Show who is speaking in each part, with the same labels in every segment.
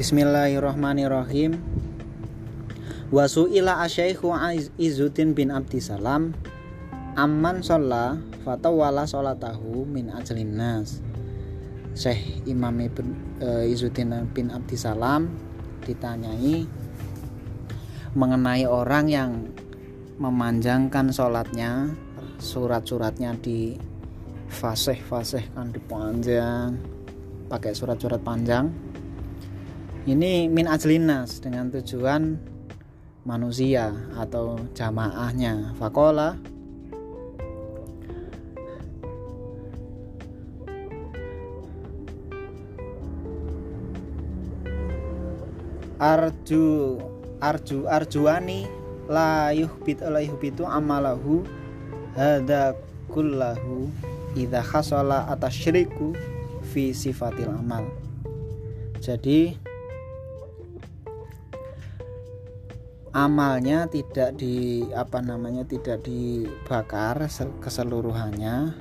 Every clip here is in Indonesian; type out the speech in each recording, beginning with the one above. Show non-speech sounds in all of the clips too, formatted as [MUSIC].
Speaker 1: Bismillahirrahmanirrahim. Wasu'ila asyaikhu Izuddin bin Abdisalam Amman sholla fatawala sholatahu min ajlin nas. Syekh Imam Ibn, uh, Izuddin bin Abdisalam ditanyai mengenai orang yang memanjangkan sholatnya surat-suratnya di fasih-fasih kan dipanjang pakai surat-surat panjang ini min ajlinas dengan tujuan manusia atau jamaahnya. Fakola. Arju arju arjuani la yuhbit la yuhbitu amalahu hada kullahu idza khasala atasyriku fi sifatil amal. Jadi amalnya tidak di apa namanya tidak dibakar keseluruhannya.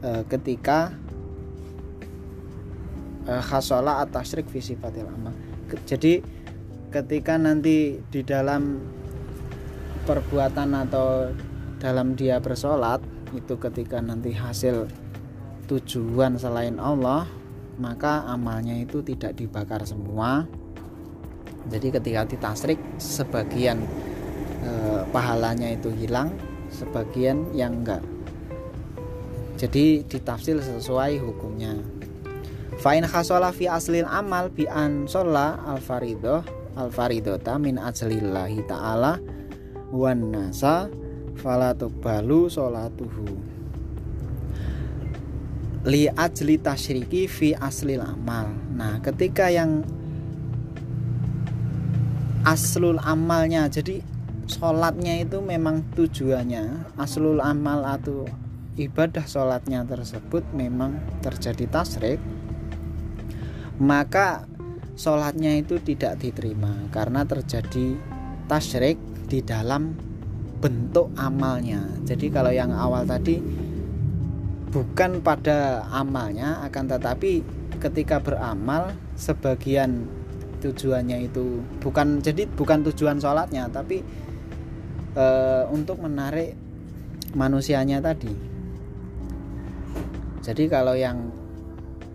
Speaker 1: E, ketika e, khasala atasyrik fi sifatil amal. Jadi ketika nanti di dalam perbuatan atau dalam dia bersolat itu ketika nanti hasil tujuan selain Allah maka amalnya itu tidak dibakar semua jadi ketika ditasrik sebagian e, pahalanya itu hilang sebagian yang enggak. Jadi ditafsir sesuai hukumnya. Fa'in khasola fi aslil amal bi an sholla al faridoh al faridota min ajlillahi ta'ala wan nasa fala tuqbalu sholatuhu. Li ajli tasyriki fi aslil amal. Nah ketika yang aslul amalnya jadi sholatnya itu memang tujuannya aslul amal atau ibadah sholatnya tersebut memang terjadi tasrik maka sholatnya itu tidak diterima karena terjadi tasrik di dalam bentuk amalnya. Jadi kalau yang awal tadi bukan pada amalnya akan tetapi ketika beramal sebagian tujuannya itu bukan jadi bukan tujuan sholatnya tapi e, untuk menarik manusianya tadi. Jadi kalau yang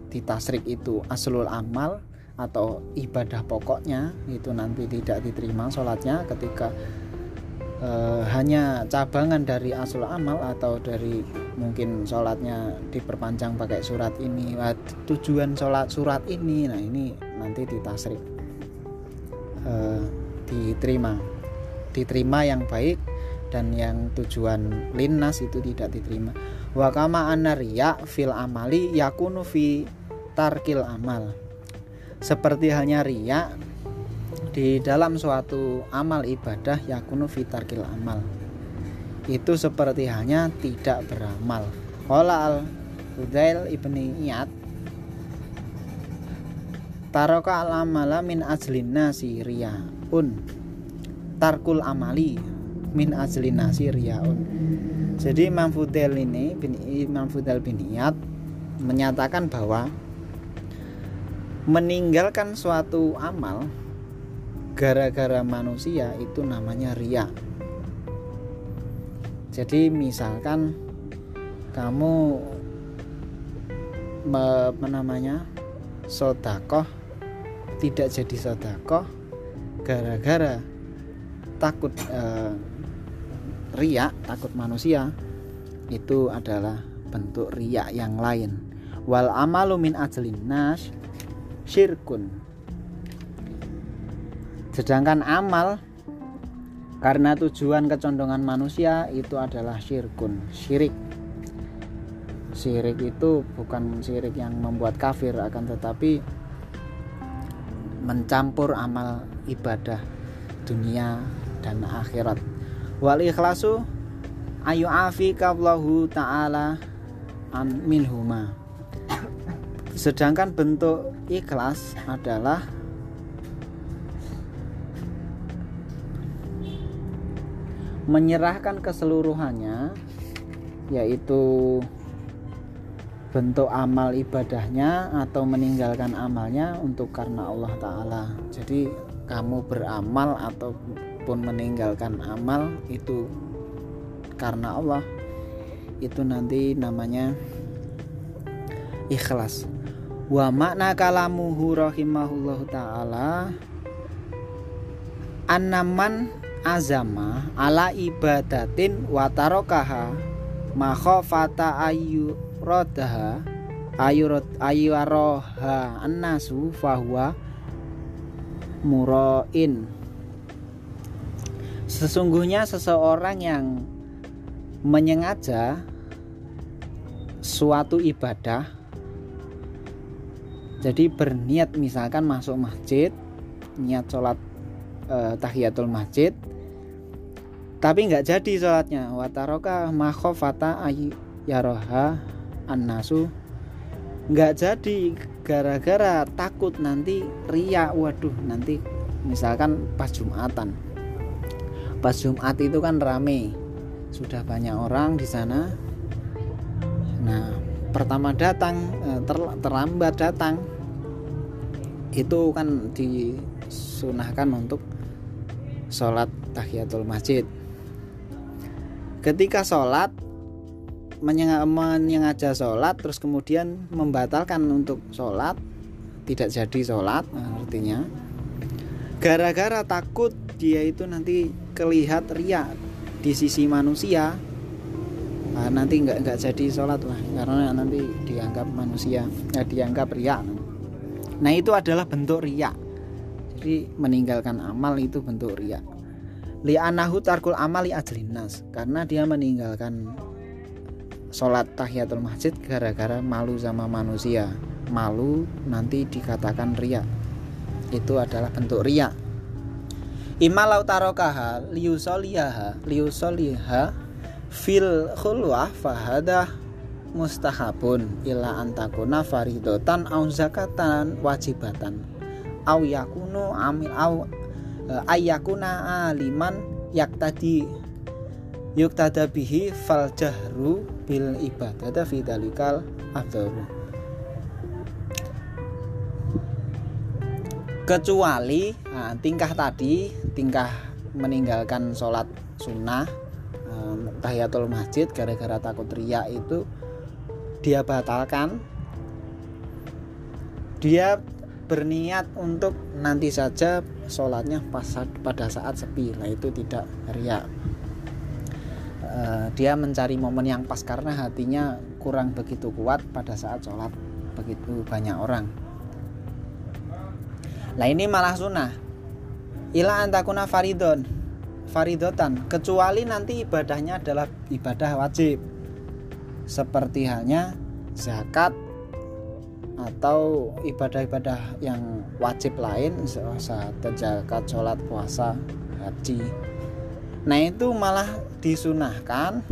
Speaker 1: ditasrik itu aslul amal atau ibadah pokoknya itu nanti tidak diterima sholatnya ketika e, hanya cabangan dari asul amal atau dari mungkin sholatnya diperpanjang pakai surat ini tujuan sholat surat ini nah ini nanti ditasrik e, diterima. Diterima yang baik dan yang tujuan linnas itu tidak diterima. Wakama anaria fil amali yakunu fi tarkil amal. Seperti halnya riak di dalam suatu amal ibadah yakunu fitarkil amal. Itu seperti hanya tidak beramal. Qala al Hudail ibni Iyad Taroka al amala min ajlin nasi Tarkul amali min ajlin nasi Jadi Imam Fudail ini bin, Imam Fudail bin Iyad menyatakan bahwa meninggalkan suatu amal gara-gara manusia itu namanya ria jadi misalkan kamu apa namanya sodakoh tidak jadi sodakoh gara-gara takut eh, ria takut manusia itu adalah bentuk ria yang lain wal amalu min ajlin nas syirkun Sedangkan amal karena tujuan kecondongan manusia itu adalah syirkun, syirik. Syirik itu bukan syirik yang membuat kafir akan tetapi mencampur amal ibadah dunia dan akhirat. Wal ikhlasu ayu afikallahu taala an minhuma. Sedangkan bentuk ikhlas adalah menyerahkan keseluruhannya yaitu bentuk amal ibadahnya atau meninggalkan amalnya untuk karena Allah Ta'ala. Jadi kamu beramal ataupun meninggalkan amal itu karena Allah itu nanti namanya ikhlas. Wa makna kalamuhu rahimahullahu ta'ala annaman azama ala ibadatin wa tarokaha makhafata ayu rodaha ayurot ayuaroha annasu fahuwa muroin sesungguhnya seseorang yang menyengaja suatu ibadah jadi berniat misalkan masuk masjid niat sholat eh, tahiyatul masjid tapi nggak jadi sholatnya. Wataroka makhofata yaroha annasu nggak jadi gara-gara takut nanti ria waduh nanti misalkan pas jumatan. Pas jumat itu kan rame. Sudah banyak orang di sana. Nah pertama datang eh, ter, terlambat datang. Itu kan disunahkan untuk sholat tahiyatul masjid. Ketika sholat menyengaja sholat terus kemudian membatalkan untuk sholat tidak jadi sholat nah, artinya. Gara-gara takut dia itu nanti kelihat ria di sisi manusia nah, nanti nggak nggak jadi sholat lah karena nanti dianggap manusia ya dianggap ria nah itu adalah bentuk ria jadi meninggalkan amal itu bentuk ria anahu tarkul amali ajlinas karena dia meninggalkan sholat tahiyatul masjid gara-gara malu sama manusia. Malu nanti dikatakan ria itu adalah bentuk ria imalau tarokaha liusoliyaha liusoliha fil khulwah fahadah mustahabun ila antakuna faridotan au zakatan wajibatan. Au yakunu amil au e, ayakuna aliman yak tadi yuk bihi fal jahru bil ibadah fi dalikal afdalu kecuali nah, tingkah tadi tingkah meninggalkan sholat sunnah tahiyatul masjid gara-gara takut riak itu dia batalkan. Dia berniat untuk nanti saja sholatnya pas pada saat sepi lah itu tidak riak uh, dia mencari momen yang pas karena hatinya kurang begitu kuat pada saat sholat begitu banyak orang. Lah ini malah sunnah. Ila antakuna faridon faridotan kecuali nanti ibadahnya adalah ibadah wajib. Seperti halnya zakat atau ibadah-ibadah yang wajib lain zakat, sholat, puasa, haji. Nah itu malah disunahkan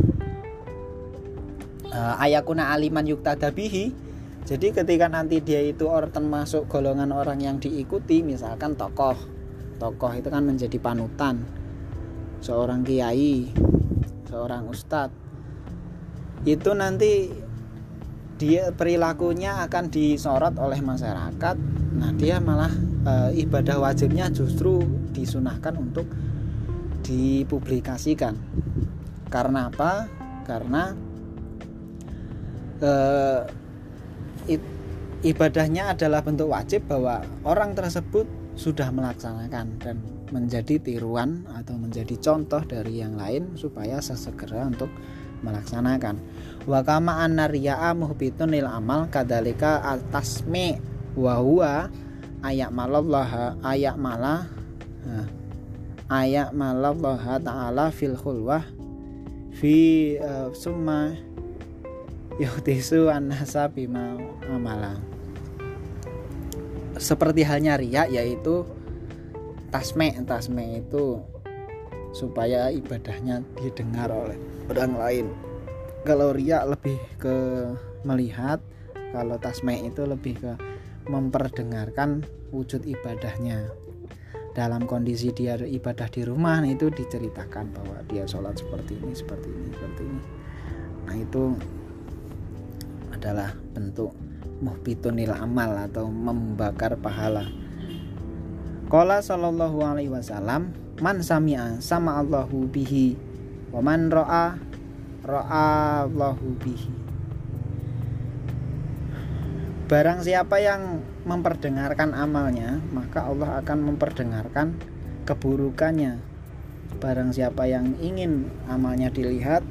Speaker 1: uh, ayakuna aliman yuktadabihi. Jadi ketika nanti dia itu orang termasuk golongan orang yang diikuti misalkan tokoh. Tokoh itu kan menjadi panutan. Seorang kiai seorang ustadz. Itu nanti dia perilakunya akan disorot oleh masyarakat. Nah dia malah e, ibadah wajibnya justru disunahkan untuk dipublikasikan karena apa? Karena eh, ibadahnya adalah bentuk wajib bahwa orang tersebut sudah melaksanakan dan menjadi tiruan atau menjadi contoh dari yang lain supaya sesegera untuk melaksanakan. Wa kama annariya'a muhbitun lil amal kadalika atasmi wa huwa ayak malallah ayak malah ayat malallah ta'ala fil khulwah fi uh, summa yuhtisu an-nasa bima amala. Seperti halnya ria yaitu tasme. Tasme itu supaya ibadahnya didengar oleh orang lain. Kalau ria lebih ke melihat kalau tasme itu lebih ke memperdengarkan wujud ibadahnya dalam kondisi dia ibadah di rumah nah itu diceritakan bahwa dia sholat seperti ini seperti ini seperti ini nah itu adalah bentuk muhbitunil amal atau membakar pahala. Qala sallallahu alaihi wasallam man sami'a sama Allahu bihi wa man ra'a ra'a Allahu bihi Barang siapa yang memperdengarkan amalnya, maka Allah akan memperdengarkan keburukannya. Barang siapa yang ingin amalnya dilihat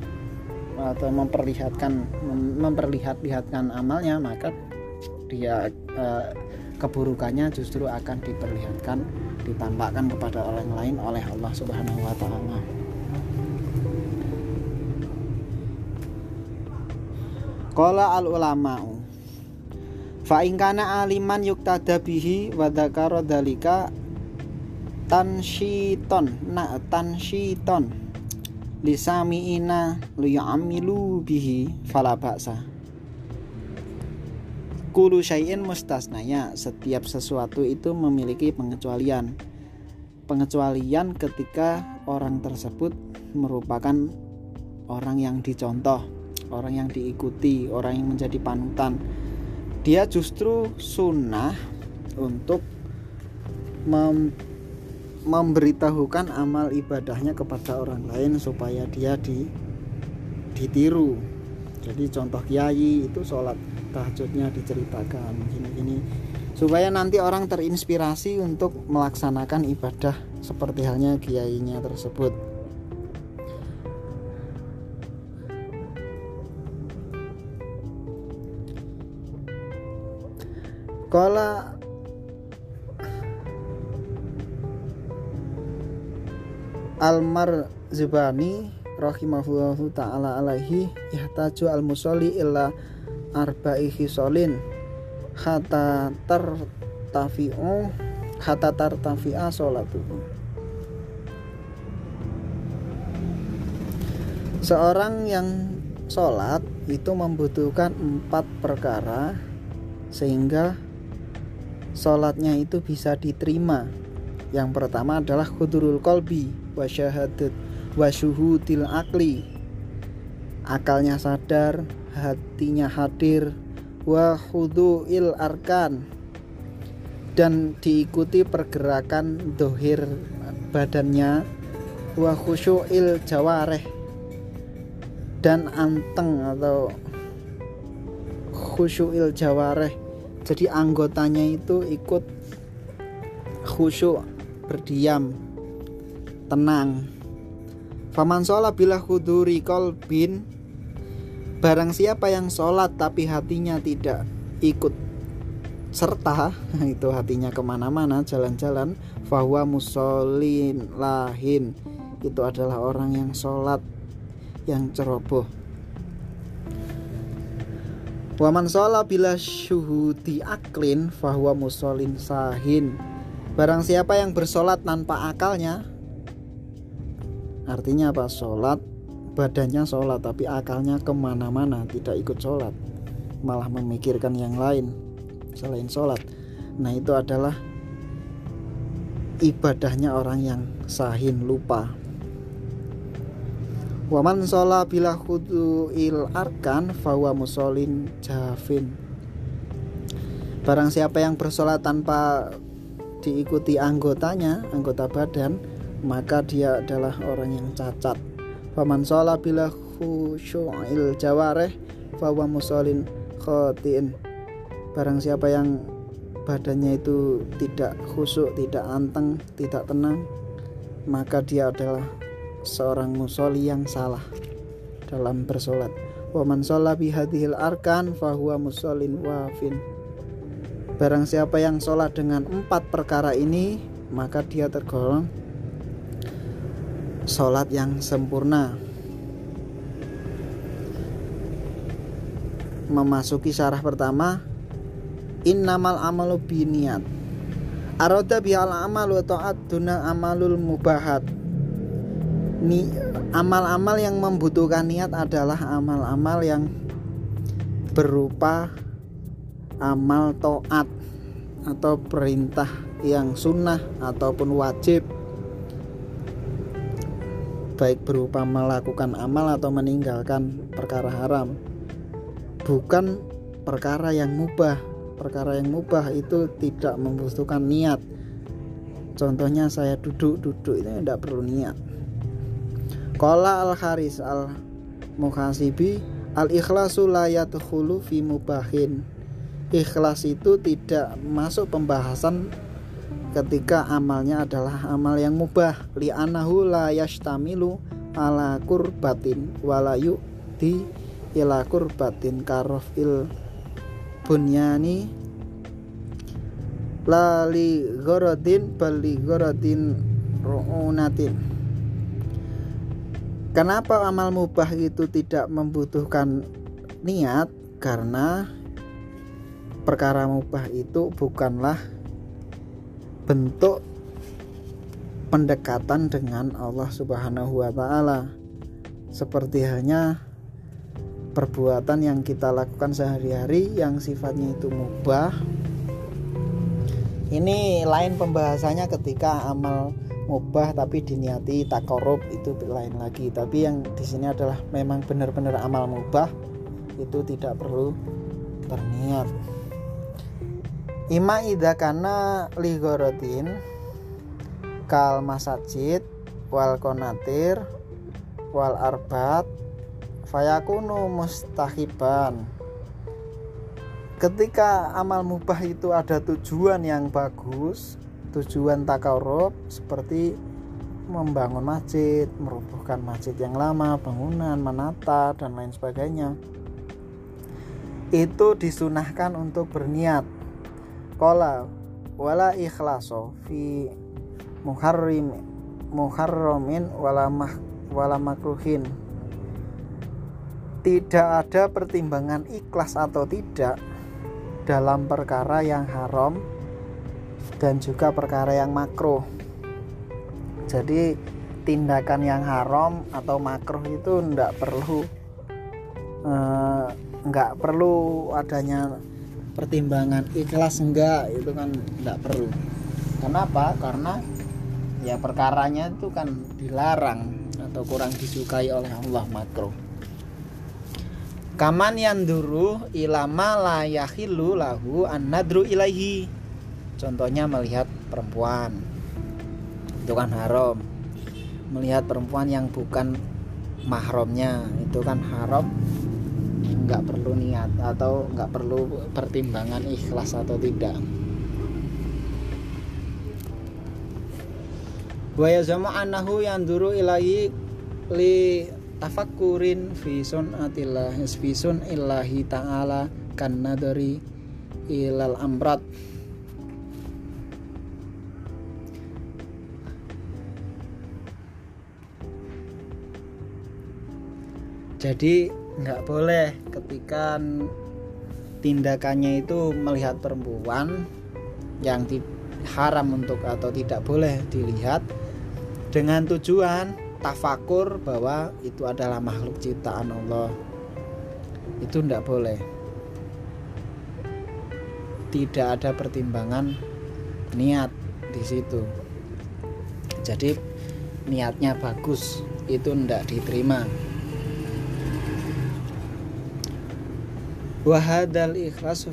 Speaker 1: atau memperlihatkan memperlihat-lihatkan amalnya, maka dia eh, keburukannya justru akan diperlihatkan, ditampakkan kepada orang lain oleh Allah Subhanahu wa taala. Qala al ulama'u Fa ingkana aliman yuktada bihi wa dzakara dalika tansyiton na tansyiton. Lisamiina liyamilu bihi fala ba'sa. Kulu syai'in mustasnaya setiap sesuatu itu memiliki pengecualian. Pengecualian ketika orang tersebut merupakan orang yang dicontoh orang yang diikuti orang yang menjadi panutan dia justru sunnah untuk mem memberitahukan amal ibadahnya kepada orang lain supaya dia di ditiru. Jadi contoh kiai itu sholat tahajudnya diceritakan gini-gini supaya nanti orang terinspirasi untuk melaksanakan ibadah seperti halnya kiainya tersebut Kala Almar Zubani rahimahullahu taala alaihi yahtaju al musolli illa arba'i khisolin hatta tartafi'u hatta tartafi'a sholatuhu Seorang yang sholat itu membutuhkan empat perkara sehingga sholatnya itu bisa diterima. Yang pertama adalah khudurul kolbi wasyahadat wasyuhudil akli. Akalnya sadar hatinya hadir wa khudu'il arkan. Dan diikuti pergerakan dohir badannya wa khusyu'il jawareh. Dan anteng atau khusyu'il jawareh jadi anggotanya itu ikut khusyuk berdiam tenang. Faman sholat bila khuduri kolbin barang siapa yang sholat tapi hatinya tidak ikut serta [LAUGHS] itu hatinya ke mana-mana jalan-jalan bahwa musolin lahin. Itu adalah orang yang sholat yang ceroboh Waman sholat bila syuhudi aklin fahuwa musolin sahin. Barang siapa yang bersolat tanpa akalnya Artinya apa? Sholat badannya sholat tapi akalnya ke mana-mana tidak ikut sholat. Malah memikirkan yang lain selain sholat. Nah itu adalah ibadahnya orang yang sahin lupa Waman sholat bila il arkan fawa musolin jafin Barang siapa yang bersolat tanpa diikuti anggotanya, anggota badan, maka dia adalah orang yang cacat. Waman sholat bila khusyu'il jawareh fawa musolin khotin Barang siapa yang badannya itu tidak khusyuk, tidak anteng, tidak tenang, maka dia adalah seorang musolli yang salah dalam bersolat. Waman sholat bihadihil arkan fahuwa musolin wafin. Barang siapa yang sholat dengan empat perkara ini, maka dia tergolong sholat yang sempurna. Memasuki syarah pertama, innamal amalu biniat. Aroda bihal amalu ta'at duna amalul mubahat ni amal-amal yang membutuhkan niat adalah amal-amal yang berupa amal toat atau perintah yang sunnah ataupun wajib. Baik berupa melakukan amal atau meninggalkan perkara haram. Bukan perkara yang mubah. Perkara yang mubah itu tidak membutuhkan niat. Contohnya saya duduk-duduk itu tidak perlu niat Qala al haris al muhasibi al ikhlasu la fi mubahin. Ikhlas itu tidak masuk pembahasan ketika amalnya adalah amal yang mubah. Li anahu la yastamilu ala kurbatin walayu di ila kurbatin karofil bunyani. Lali gorodin bali gorodin ru'unatin kenapa amal mubah itu tidak membutuhkan niat karena perkara mubah itu bukanlah bentuk pendekatan dengan Allah Subhanahu wa taala. Seperti hanya perbuatan yang kita lakukan sehari-hari yang sifatnya itu mubah. Ini lain pembahasannya ketika amal mubah tapi diniati takorup itu lain lagi. Tapi yang di sini adalah memang benar-benar amal mubah itu tidak perlu berniat. Ima idha kana ligorotin kal masajid wal konatir wal arbat fayakunu mustahiban ketika amal mubah itu ada tujuan yang bagus tujuan takarub seperti membangun masjid, merubuhkan masjid yang lama, bangunan, menata dan lain sebagainya. Itu disunahkan untuk berniat. Kola wala ikhlaso fi muharrim muharramin wala mah, wala makruhin tidak ada pertimbangan ikhlas atau tidak dalam perkara yang haram dan juga perkara yang makruh jadi tindakan yang haram atau makruh itu tidak perlu enggak eh, perlu adanya pertimbangan ikhlas enggak itu kan tidak perlu. Kenapa? Karena ya perkaranya itu kan dilarang atau kurang disukai oleh Allah makro. kaman yang duru ilama la yahilu lahu an nadru ilahi contohnya melihat perempuan. Itu kan haram. Melihat perempuan yang bukan mahramnya itu kan haram. Nggak perlu niat atau nggak perlu pertimbangan ikhlas atau tidak. Wa yazamu annahu yanduru ilahi li tafakkurin fi sunatillah fi illahi ta'ala kan nadari ilal amrat jadi nggak boleh ketika tindakannya itu melihat perempuan yang haram untuk atau tidak boleh dilihat dengan tujuan tafakur bahwa itu adalah makhluk ciptaan Allah. Itu tidak boleh. Tidak ada pertimbangan niat di situ. Jadi niatnya bagus itu tidak diterima wahadal ikhlas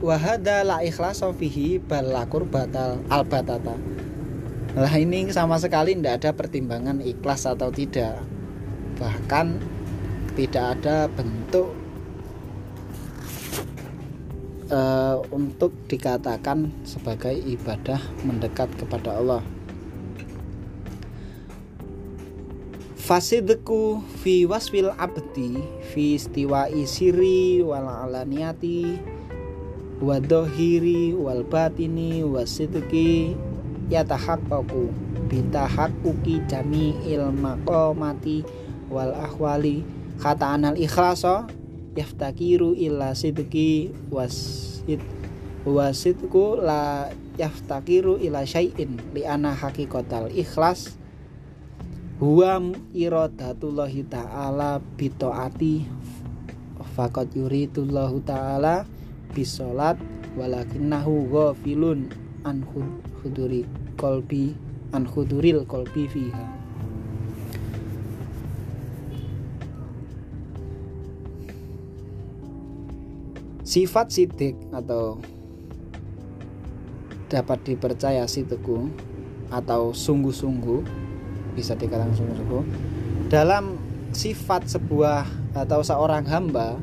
Speaker 1: wahada la balakur batal al batata Nah ini sama sekali tidak ada pertimbangan ikhlas atau tidak. Bahkan tidak ada bentuk uh, untuk dikatakan sebagai ibadah mendekat kepada Allah Fasidku fi wasfil abdi fi istiwa'i siri wal alaniyati wadohiri wal batini wasidki yatahaqqaqu bitahaqquqi jami'il maqamati wal ahwali. Kata anal ikhlasa yaftakiru illa sidqi wasid wasidku la yaftakiru ila syai'in li ana ikhlas huwa iradatullahi ta'ala bitaati faqad yuridullahu ta'ala bisolat walakinnahu ghafilun an khuduri kolbi an khuduril kolbi fiha. Sifat sidik atau dapat dipercaya teguh atau sungguh-sungguh bisa dikatakan sungguh-sungguh. Dalam sifat sebuah atau seorang hamba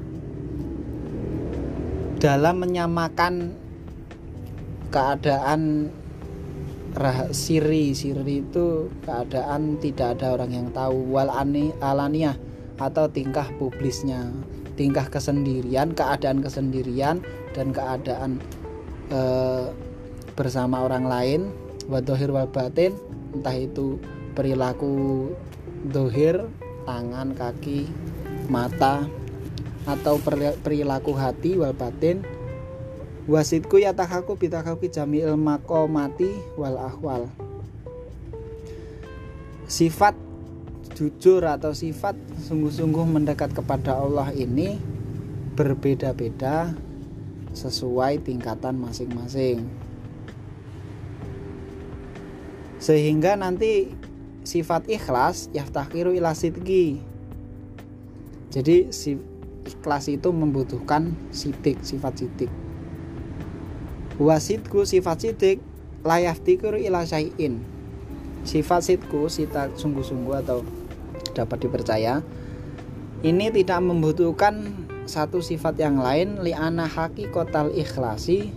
Speaker 1: dalam menyamakan keadaan siri. Siri itu keadaan tidak ada orang yang tahu. Wal ani alaniah atau tingkah publisnya tingkah kesendirian keadaan kesendirian dan keadaan e, bersama orang lain. Wadohir wal batin entah itu perilaku dohir tangan kaki mata atau perilaku hati wal batin. Wasitku yatakaku bitakaku jami'il makomati wal ahwal. Sifat jujur atau sifat sungguh-sungguh mendekat kepada Allah ini berbeda-beda sesuai tingkatan masing-masing. Sehingga nanti sifat ikhlas yaftakiru ila sidki jadi si ikhlas itu membutuhkan sidik sifat sidik. Wasidku sifat sidik layaf tikur ila syai'in. Sifat sidku sifat sungguh-sungguh atau dapat dipercaya ini tidak membutuhkan satu sifat yang lain li'ana hakikotal ikhlasi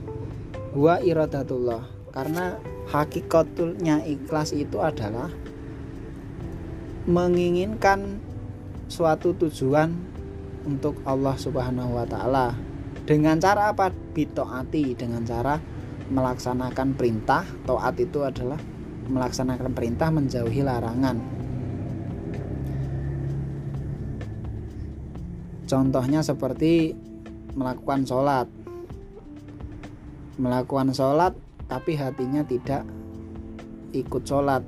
Speaker 1: wa iradatullah. Karena hakikatulnya ikhlas itu adalah menginginkan suatu tujuan untuk Allah Subhanahu wa taala dengan cara apa? Bitoati dengan cara melaksanakan perintah. Toat itu adalah melaksanakan perintah menjauhi larangan. Contohnya seperti melakukan sholat. Melakukan sholat tapi hatinya tidak ikut sholat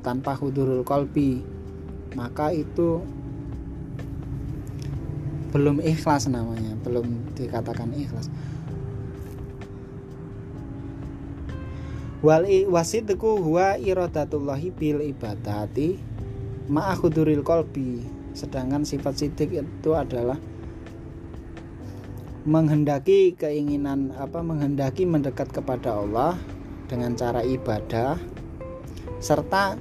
Speaker 1: tanpa hudurul kolbi maka itu belum ikhlas namanya belum dikatakan ikhlas. Wal wasidku huwa iradatullahi bil ibadati ma'akhuduril kolbi sedangkan sifat sidik itu adalah menghendaki keinginan apa menghendaki mendekat kepada Allah dengan cara ibadah serta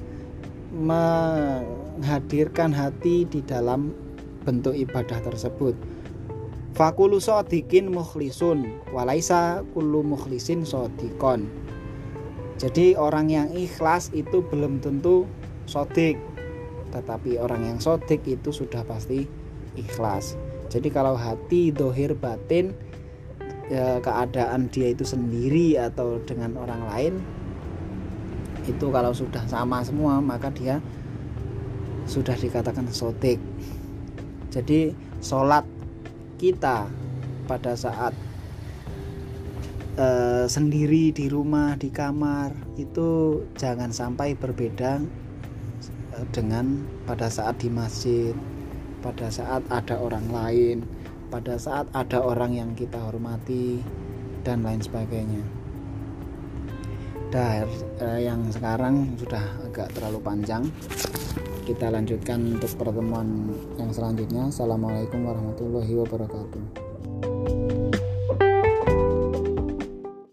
Speaker 1: menghadirkan hati di dalam bentuk ibadah tersebut. Fakulu sodikin mukhlisun walaisa kulu mukhlisin sodikon. Jadi orang yang ikhlas itu belum tentu sodik tetapi orang yang sodik itu sudah pasti ikhlas. Jadi kalau hati dohir batin ya, keadaan dia itu sendiri atau dengan orang lain itu kalau sudah sama semua maka dia sudah dikatakan sodik jadi sholat kita pada saat uh, sendiri di rumah di kamar itu jangan sampai berbeda uh, dengan pada saat di masjid pada saat ada orang lain pada saat ada orang yang kita hormati dan lain sebagainya Dah, uh, yang sekarang sudah agak terlalu panjang. Kita lanjutkan untuk pertemuan yang selanjutnya. Assalamualaikum warahmatullahi wabarakatuh